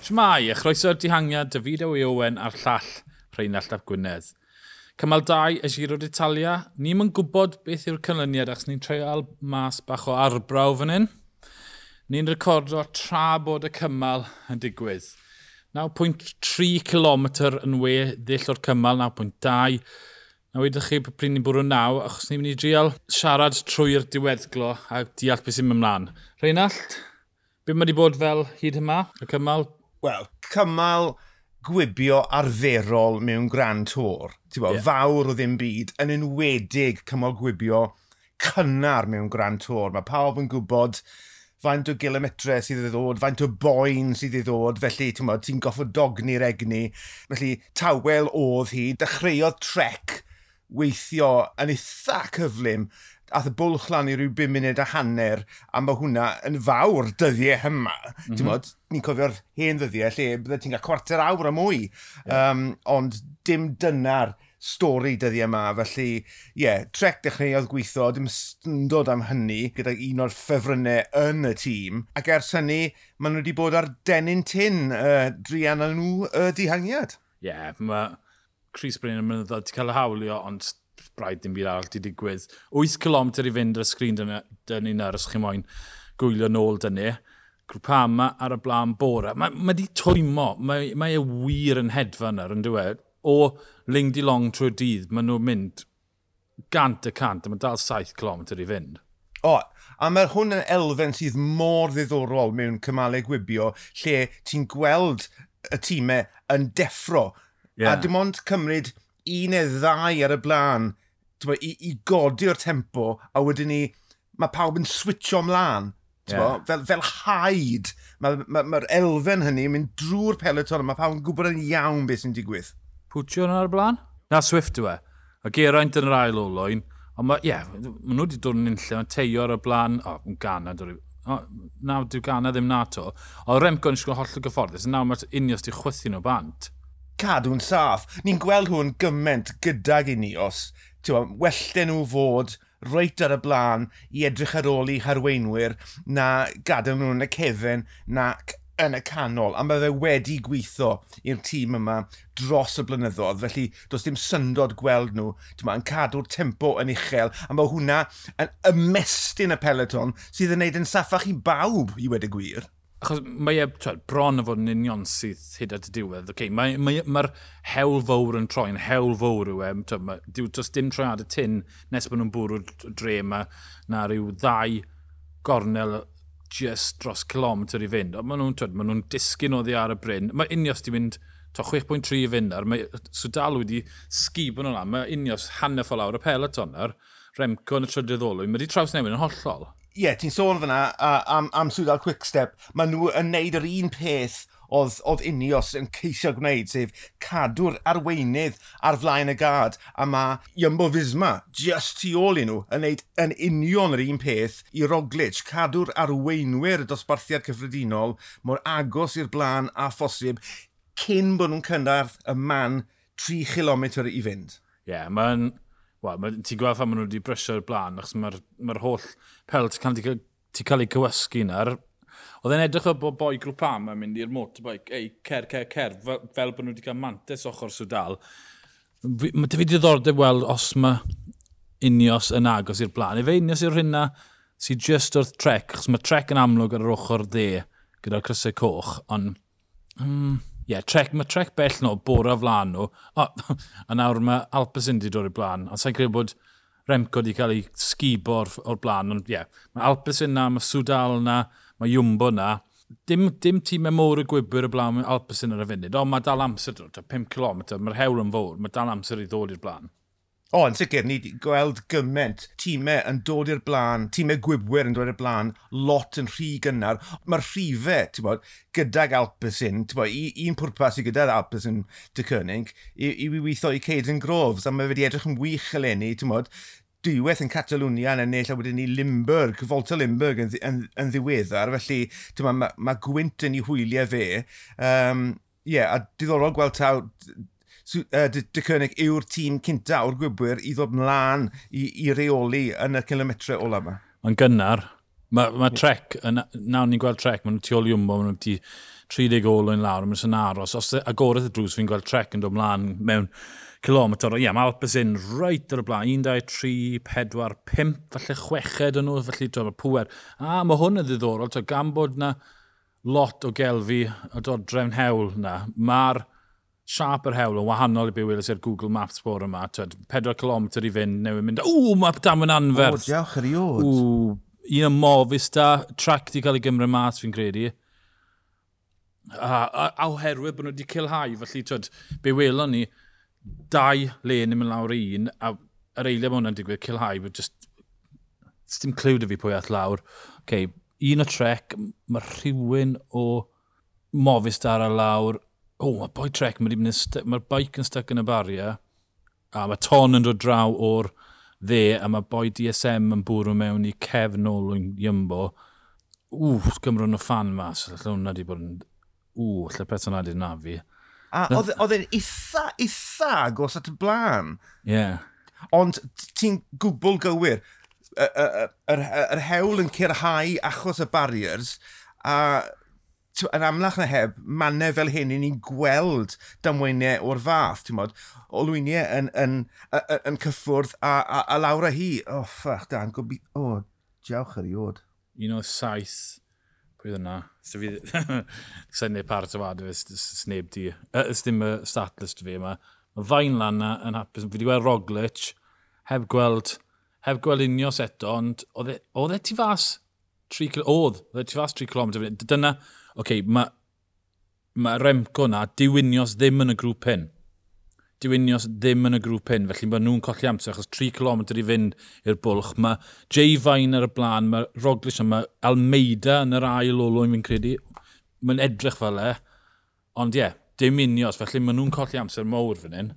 Shmai, a chroeso'r dihangiad David Ewy Owen a'r llall Rheinald Ap Gwynedd. Cymal 2 y Giro d'Italia. Ni'n mynd gwybod beth yw'r canlyniad achos ni'n treial mas bach o arbrawf fan hyn. Ni'n recordo tra bod y cymal yn digwydd. 9.3 km yn we ddill o'r cymal, 9.2 Na wedych chi pryd ni'n bwrw naw, achos ni'n mynd i drial siarad trwy'r diweddglo a deall beth sy'n mynd ymlaen. Reinald, beth mae wedi bod fel hyd yma, y cymal, wel, cymal gwibio arferol mewn Grand Tour. Ti'n yeah. fawr o ddim byd, yn enwedig cymal gwibio cynnar mewn Grand Tour. Mae pawb yn gwybod faint o gilometre sydd ei ddod, faint o boen sydd ei ddod, felly ti'n bod, ti'n dogni'r egni. Felly tawel oedd hi, dechreuodd trec weithio yn eitha cyflym ath y bwlch lan i ryw 5 munud a hanner, a mae hwnna yn fawr dyddiau hyma. Mm -hmm. Bod, ni'n cofio'r hen ddyddiau lle bydde ti'n cael cwarter awr a mwy. Yeah. Um, ond dim dyna'r stori dyddiau yma, felly, ie, yeah, trec dechreuodd gweithio, dim dod am hynny, gyda un o'r ffefrynnau yn y tîm, ac ers hynny, maen nhw wedi bod ar denyn tyn, uh, drian nhw y uh, dihangiad. Ie, yeah, mae Chris Bryn yn mynd i cael y hawlio, ond braidd dim byd arall di digwydd. 8 km i fynd ar y sgrin dyn ni nyr os chi moyn gwylio nôl dyn ni. Grwpama ar y blaen bore. Mae, mae di twymo. Mae, mae e wir yn hedfa nyr yn dweud. O ling di long trwy'r dydd, mae nhw'n mynd gant y cant, a mae dal 7 km i fynd. O, a mae hwn yn elfen sydd mor ddiddorol mewn cymalau gwibio, lle ti'n gweld y tîmau yn deffro. Yeah. A dim ond cymryd un neu ddau ar y blaen bo, i, i godi o'r tempo, a wedyn ni, mae pawb yn switcho ymlaen. Yeah. Fel, fel haid, mae'r ma, ma, ma elfen hynny yn mynd drwy'r peleton, mae pawb yn gwybod yn iawn beth sy'n digwydd. Pwtio yna ar y blaen? Na Swift yw e. A Geraint yn yr ail olwyn. Ond mae, ie, yeah, maen nhw wedi dod yn unlle, mae teio ar y blaen, o, oh, yn gana, dod o, na, dyw gana ddim na to. O, Remco yn siŵr hollol gyfforddus, nawr mae'r unios di chwythu nhw bant cadw'n saff. Ni'n gweld hwn gymaint gydag i ni os tiwa, wellten nhw fod reit ar y blaen i edrych ar ôl i harweinwyr na gadael nhw yn y cefn na yn y canol a mae fe wedi gweithio i'r tîm yma dros y blynyddoedd felly does dim syndod gweld nhw ma, yn cadw'r tempo yn uchel a mae hwnna yn ymestyn y peleton sydd yn neud yn saffach i bawb i wedi gwir achos mae e twed, bron o fod yn union sydd hyd at y diwedd. Okay, Mae'r mae, mae hewl fawr yn troi'n hewl fawr yw e. Does dim troiad y tyn nes bod nhw'n bwrw dre yma na rhyw ddau gornel just dros kilometr i fynd. Ond maen nhw'n ma, nhw, disgyn o ddi ar y bryn. Mae unios di mynd to 6.3 i fynd ar. Mae Sudal wedi sgibon nhw'n Mae unios hanner ffordd awr y peloton ar. Remco yn y trydydd olwyn. Mae wedi traws newid yn hollol ie, yeah, ti'n sôn fyna uh, am, am Sudal Quickstep, maen nhw yn neud yr un peth oedd, oedd Unios yn ceisio gwneud, sef cadw'r arweinydd ar flaen y gad, a mae Jumbo Fisma just tu ôl i nhw yn neud yn union yr un peth i Roglic, cadw'r arweinwyr y dosbarthiad cyffredinol mor agos i'r blaen a phosib cyn bod nhw'n cynnar y man 3 km i fynd. Ie, yeah, mae'n Wel, ti'n gweld pan maen nhw wedi brysio'r blaen, achos mae'r ma holl pelt cael ti cael ei cywysgu na'r Oedd e'n edrych o bo boi grŵp am yn mynd i'r motorbike, ei, cer, cer, cer, fel, fel bod nhw wedi cael mantes ochr swdal. Mae dy fi diddordeb weld os mae unios yn agos i'r blaen. Efe unios i'r hynna sy'n just wrth trec, achos mae trec yn amlwg ar yr ochr dde gyda'r crysau coch, ond... Mm, yeah, trec, mae trec bell nhw bora flan nhw, O, a nawr mae Alpecin wedi dod i'r blaen, a sa'n credu bod Remco wedi cael ei sgibo o'r, or blaen, ond ie, yeah, mae Alpecin na, mae Sudal na, mae Jumbo na, dim, dim tîm e môr y gwybwyr y blaen mae Alpecin ar y funud, ond mae dal amser dod, 5 km, mae'r hewl yn fawr, mae dal amser i ddod i'r blaen. O, yn sicr, ni wedi gweld gymaint tîmau yn dod i'r blaen, tîmau gwybwyr yn dod i'r blaen, lot yn rhy gynnar. Mae'r rhifau, ti'n bod, gydag Alpesyn, ti'n bod, un pwrpas i gyda'r Alpesyn dy Cynnig, i, i weithio i Caden Groves, a mae wedi edrych yn wych eleni, ti'n bod, diwedd yn Catalwnia yn ennill a wedyn ni Limburg, Volta Limburg yn, yn, yn ddiweddar, felly mae ma, ma gwynt yn ei hwyliau fe. Um, yeah, a diddorol gweld taw uh, cynnig yw'r tîm cynta o'r gwybwyr i ddod mlaen i, i reoli yn y kilometre ola yma. Mae'n gynnar. Mae ma trec, nawr ni'n gweld trec, mae'n tu ôl i wmbo, mae'n ti 30 olwyn lawr, mae'n sy'n aros. Os agorydd y drws fi'n gweld trec yn dod mlaen mewn kilometr, ie, yeah, mae Alpes yn reit ar y blaen, 1, 2, 3, 4, 5, falle chweched yn nhw, felly mae pwer. A mae hwn yn ddiddorol, to, gan bod na lot o gelfi o dod drefn hewl na, mae'r siap yr hewl yn wahanol i be welys i'r Google Maps bore yma. 4 km i fynd, neu mynd, ww, mae dam yn anferth. O, diolch yr iod. Ww, un o mofus da, trac di cael ei gymryd mas fi'n credu. A, a, a oherwydd bod nhw wedi cilhau, felly twyd, be welon ni, dau len yn mynd lawr un, a yr eiliau mae hwnna'n digwydd cilhau, bod just, dim clywed i fi pwy all lawr. Okay, un o trec, mae rhywun o mofus dar ar lawr, o, oh, mae boi trec, mae'r mae bike yn stuck yn y baria, a mae ton yn dod draw o'r dde, a mae boi DSM yn bwrw mewn i cefn ôl o'n ymbo. Ww, gymryd nhw fan mas, lle hwnna wedi bod yn... Ww, allai personadu na fi. A e, oedd e'n eitha, eitha agos at y blaen. Ie. Yeah. Ond ti'n gwbl gywir. Yr hewl yn cyrhau achos y barriers, a yn amlach na heb, mannau fel hyn i ni'n gweld damweiniau o'r fath, ti'n modd, olwyniau yn, yn, yn, yn cyffwrdd a, a, a lawr â hi. O, oh, ffach, dan, gobi... O, oh, diawch ar i oed. Un o saith, pwy yna? So fi, Sa'n neud part o fad, sneb di. Ys dim y statlist fi yma. Mae fain lan na yn hapus. Fi wedi gweld Roglic, heb gweld, heb gweld unios eto, ond oedd e, e ti fas 3 km, oedd, oedd e ti fas 3 km. Dyna, okay, mae ma Remco na diwynios ddim yn y grŵp hyn. Diwynios ddim yn y grŵp hyn, felly mae nhw'n colli amser, achos 3 km i fynd i'r bwlch. Mae Jay Fain ar y blaen, mae Roglic yma, Almeida yn yr ail olwyn fi'n credu. Mae'n edrych fel e, ond ie, yeah, dim unios, felly mae nhw'n colli amser mowr fan hyn.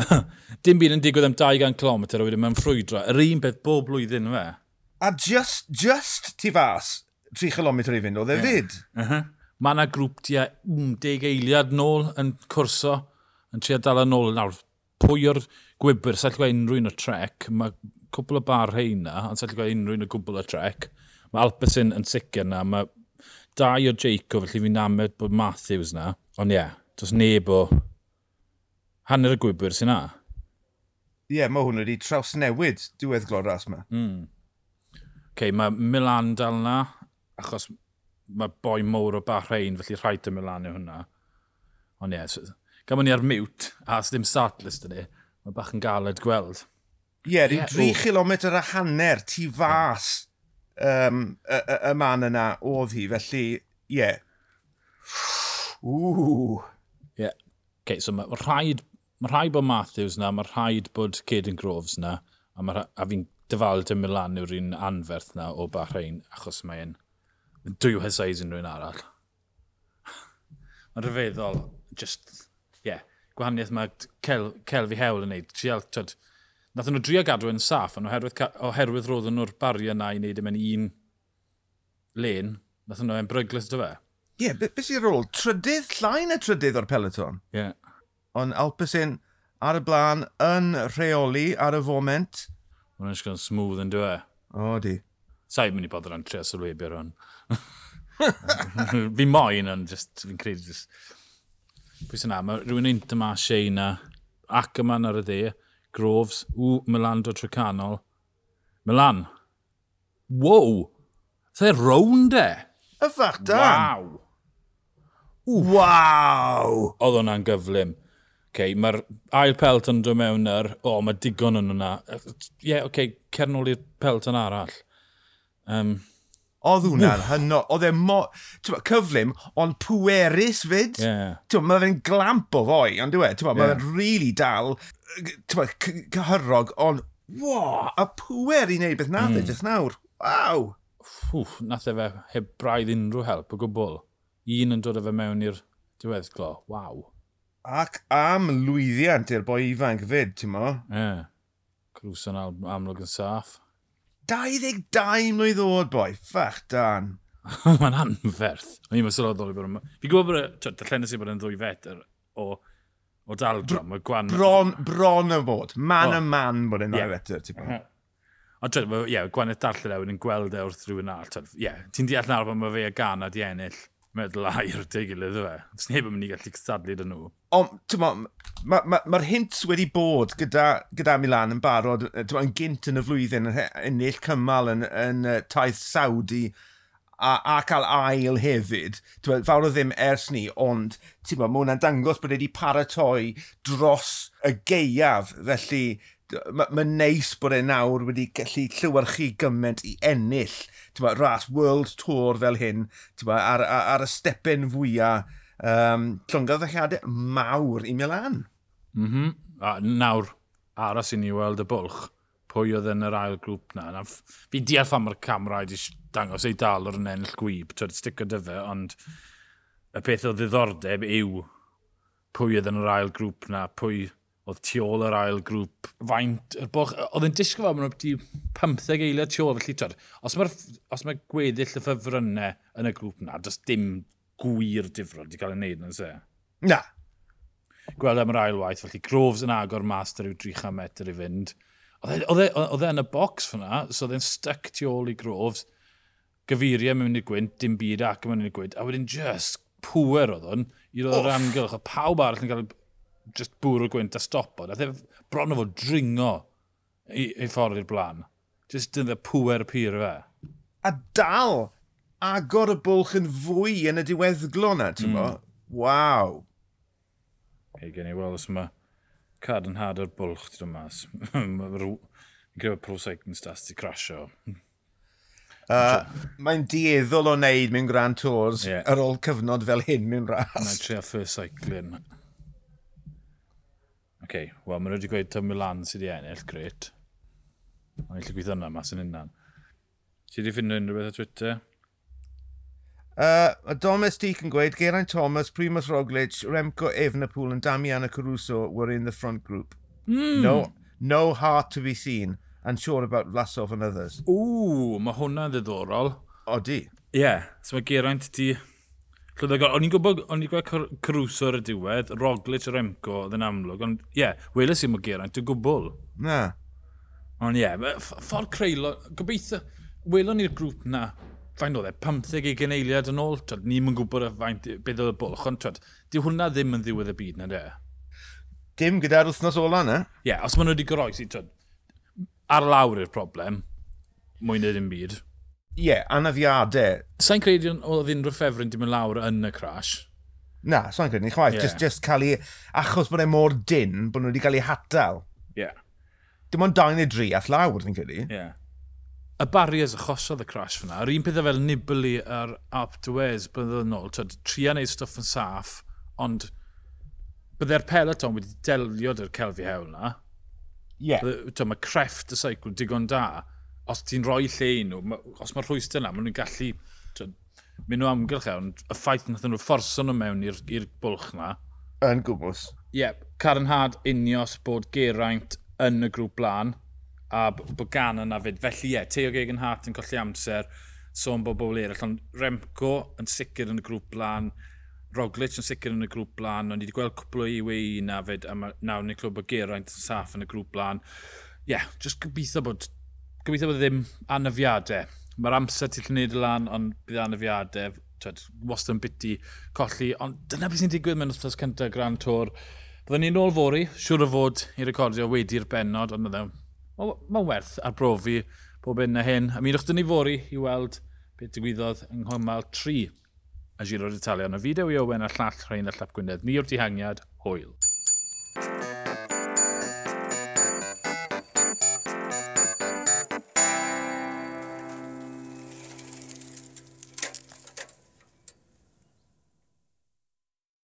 dim byd yn digwydd am 200 km a wedyn mewn ffrwydro. Yr un beth bob blwyddyn fe. A just, just ti fas 3 km i fynd, oedd e yeah. fyd. Uh -huh. Mae yna grŵp tua 10 eiliad nôl yn cwrso, yn trio dal yn ôl. Nawr, pwy o'r gwybr, sa'n gwaith unrhyw un o trec, mae cwbl o bar heina, ond sa'n gwaith unrhyw un o gwbl o trec. Mae Alpesyn yn sicr na, mae dau o Jacob, felly fi'n amed bod Matthews na. Ond ie, yeah, does neb o hanner y gwybr sy'n na. Ie, yeah, mae hwn wedi traws newid diwedd glod ras yma. Mm. Okay, mae Milan dal na, achos mae boi mowr o Bahrein, felly rhaid yn Milan yw hwnna. Ond ie, yeah, gan gamon ni ar mute, a sdim startlist yn e, ni, mae bach yn galed gweld. Ie, yeah, yeah, 3 km a hanner tu fas um, y, y, y man yna oedd hi, felly ie. Yeah. Ww. Ie. Yeah. Okay, so mae rhaid, mae rhaid bod Matthews na, mae rhaid bod Caden Groves na, a, ma, a fi'n dyfal dim Milan yw'r un anferth na o Bahrain, achos mae'n dwy hysais unrhyw un arall. Mae'n rhyfeddol, just, yeah, gwahaniaeth mae cel, cel fi hewl yn neud. Trial, twyd, nath nhw drio gadw yn saff, ond oherwydd, oherwydd roedd nhw'r bariau na i wneud yn mynd un len, nath nhw bryglis dy fe. Ie, yeah, beth be sy'n rôl? Trydydd, llain y trydydd o'r peloton. Ie. Yeah. Ond Alpecin ar y blaen yn rheoli ar y foment. Mae'n eisiau yn smooth yn dweud. O, di. Sa'i mynd i bod yn trio sylwebio hwn. fi moyn, ond just, fi'n credu just... Pwy sy'n na, mae rhywun ein dyma Sheina, ac yma ar y dde, Groves, ww, Milan do Trecanol. Milan. Wow! Dde rownd e! Y ffach dan! Waw! Waw! Oedd hwnna'n gyflym. Okay, mae'r ail pelt yn dod mewn ar, o, oh, mae digon yn hwnna. Ie, yeah, oce, okay, cer nôl i'r pelt yn arall. Um, Oedd hwnna'n hynod. Oedd e mo... Cyflym, ond pwerus fyd. Yeah. Mae fe'n glamp o foi, ond dwi e. Yeah. Mae fe'n really dal cyhyrog, ond wow, a pwer i wneud beth nath e mm. e jyst nawr. Waw! Ffwff, nath e fe heb braidd unrhyw help o gwbl. Un yn dod o fe mewn i'r diweddglo. Waw. Ac am lwyddiant i'r boi ifanc fyd, ti'n mo? Ie. Yeah. Crwson amlwg yn saff. 22 mlynedd oed, boi. Ffach, dan. Mae'n anferth. O'n i'n sylweddol i bod yma. Fi gwybod bod y llenys i bod yn ddwy fetr o, o daldrom, o gwan... Bron, bron y bod. Man oh. y man bod yn ddwy yeah. fetr, ti'n bod. Ond ie, yeah, gwaneth darllen ewyn yn gweld e wrth rhywun all. Ie, yeah, ti'n deall nawr bod mae fe a gan a di ennill meddwl air te gilydd fe. Does neb yn mynd i gallu cystadlu dyn nhw. Ond, ti'n mae'r ma, ma, ma hints wedi bod gyda, gyda Milan yn barod, ti'n yn gynt yn y flwyddyn, yn ennill cymal yn, yn, yn taith Saudi, a, a cael ail hefyd. Ma, fawr o ddim ers ni, ond ti'n ma, mae hwnna'n dangos bod wedi paratoi dros y geiaf. Felly, mae'n ma neis bod e nawr wedi gallu llywyrchu gymaint i ennill ma, ras World Tour fel hyn ma, ar, ar, ar, y stepen fwyaf um, llongyddalliadau mawr i Milan. Mm -hmm. A nawr, aros i ni weld y bwlch pwy oedd yn yr ail grŵp na. na fi deall pham mae'r camera wedi dangos ei dal o'r ennill gwyb, trwy'n sticio dy fe, ond y peth o ddiddordeb yw pwy oedd yn yr ail grŵp na, pwy oedd tu ôl yr ail grŵp faint. Oedd yn disgo fel maen nhw'n 15 eiliad tu ôl. Felly, twyd, os mae'r mae gweddill y ffefrynnau yn y grŵp na, does dim gwir difrod wedi cael ei wneud yn se. Na. Gweld e am yr ail waith, felly Groves yn agor master yw 300 metr i fynd. Oedd e, e, e yn y bocs fyna, so oedd e'n stuck tu ôl i Groves. Gyfuriau mewn i'r gwynt, dim byd ac mewn i'r gwynt. A wedyn just pwer oedd hwn i roi'r amgylch. O pawb arall yn cael just bwrw gwynt a stopo. Nath e bron o fod dringo i, i ffordd i'r blaen. Just dyn dydde pwer pyr fe. A dal agor y bwlch yn fwy yn y diweddglo na, ti'n mm. Waw. Ei, gen i weld os mae cad yn had o'r bwlch, ti'n mas. Mae'n credu pro cycling stats ti crasio. Uh, Mae'n dieddol o wneud mewn Grand Tours yeah. ar ôl cyfnod fel hyn mewn ras. Mae'n trio first cycling okay. wel, maen nhw wedi gweud Tom Milan sydd wedi ennill, gret. Mae'n gallu gweithio yna mas yn unan. Ti wedi ffindio unrhyw beth ar Twitter? Uh, domestic yn gweud, Geraint Thomas, Primus Roglic, Remco Evenepoel and Damiana Caruso were in the front group. Mm. No, no heart to be seen and sure about Vlasov and others. Ooh, mae hwnna'n ddiddorol. O, di? Ie, yeah. so mae Geraint ti... Llyddegol, o'n i'n gwybod, o'n i'n gweld Caruso ar y diwedd, Roglic a Remco, oedd yn amlwg, ond ie, yeah, weles i'n Mogeraint, dwi'n gwbl. Na. Ond ie, yeah, ffordd creulon, gobeithio, welon ni'r grŵp na, faint oedd e, 15 i geneiliad yn ôl, twyd, ni'n mynd gwybod faint, beth oedd y bwlch, ond twyd, di hwnna ddim yn ddiwedd y byd na de. Dim gyda'r wythnos ola na? Ie, yeah, os maen nhw wedi goroesi, twyd, ar lawr i'r problem, mwy na ddim byd ie, yeah, anafiadau. Sa'n credu oedd unrhyw ffefryn dim yn lawr yn y crash? Na, sa'n credu ni chwaith. Yeah. Just, just cael ei, achos bod e mor dyn, bod nhw wedi cael ei hatal. Ie. Yeah. Dim ond dain neu dri all lawr, ni'n credu. Ie. Yeah. Y barriers achosodd y crash fyna. Yr un pethau fel Nibli a'r Alp Dwez bydd yn ôl. Tria neud stuff yn saff, ond byddai'r peloton wedi delio dy'r celfi hewl na. Ie. Yeah. Mae crefft y seicl digon da os ti'n rhoi lle i nhw, os mae'r rhwystr yna, maen nhw'n gallu mynd nhw amgylch e, ond y ffaith nath nhw fforso nhw mewn i'r bwlch yna. Yn gwbws. Ie, yeah, caranhad unios bod Geraint yn y grŵp blaen a bod gan yna fyd. Felly ie, yeah, Teo Gegan Hart yn colli amser, sôn bod bobl eraill, ond Remco yn sicr yn y grŵp blaen, Roglic yn sicr yn y grŵp blaen, ond ni wedi gweld cwpl o UAE na fyd, a nawr ni'n clywed bod Geraint yn saff yn y grŵp blaen. Ie, yeah, just gobeithio bod gobeithio bod ddim anafiadau. Mae'r amser ti'n gwneud y lan, ond bydd anafiadau, twed, wastad yn biti colli. Ond dyna beth sy'n digwydd mewn wrthnos cyntaf Grand Tour. Byddwn ni'n ôl fori, siŵr o fod i recordio wedi'r benod, ond mae'n ma werth arbrofi bob un na hyn. A mi dyn ni fori i weld beth digwyddodd yng Nghymal 3 a Giro'r Italia. Yna fideo i Owen a llall rhain a Llap Gwynedd. Ni o'r dihangiad, hwyl.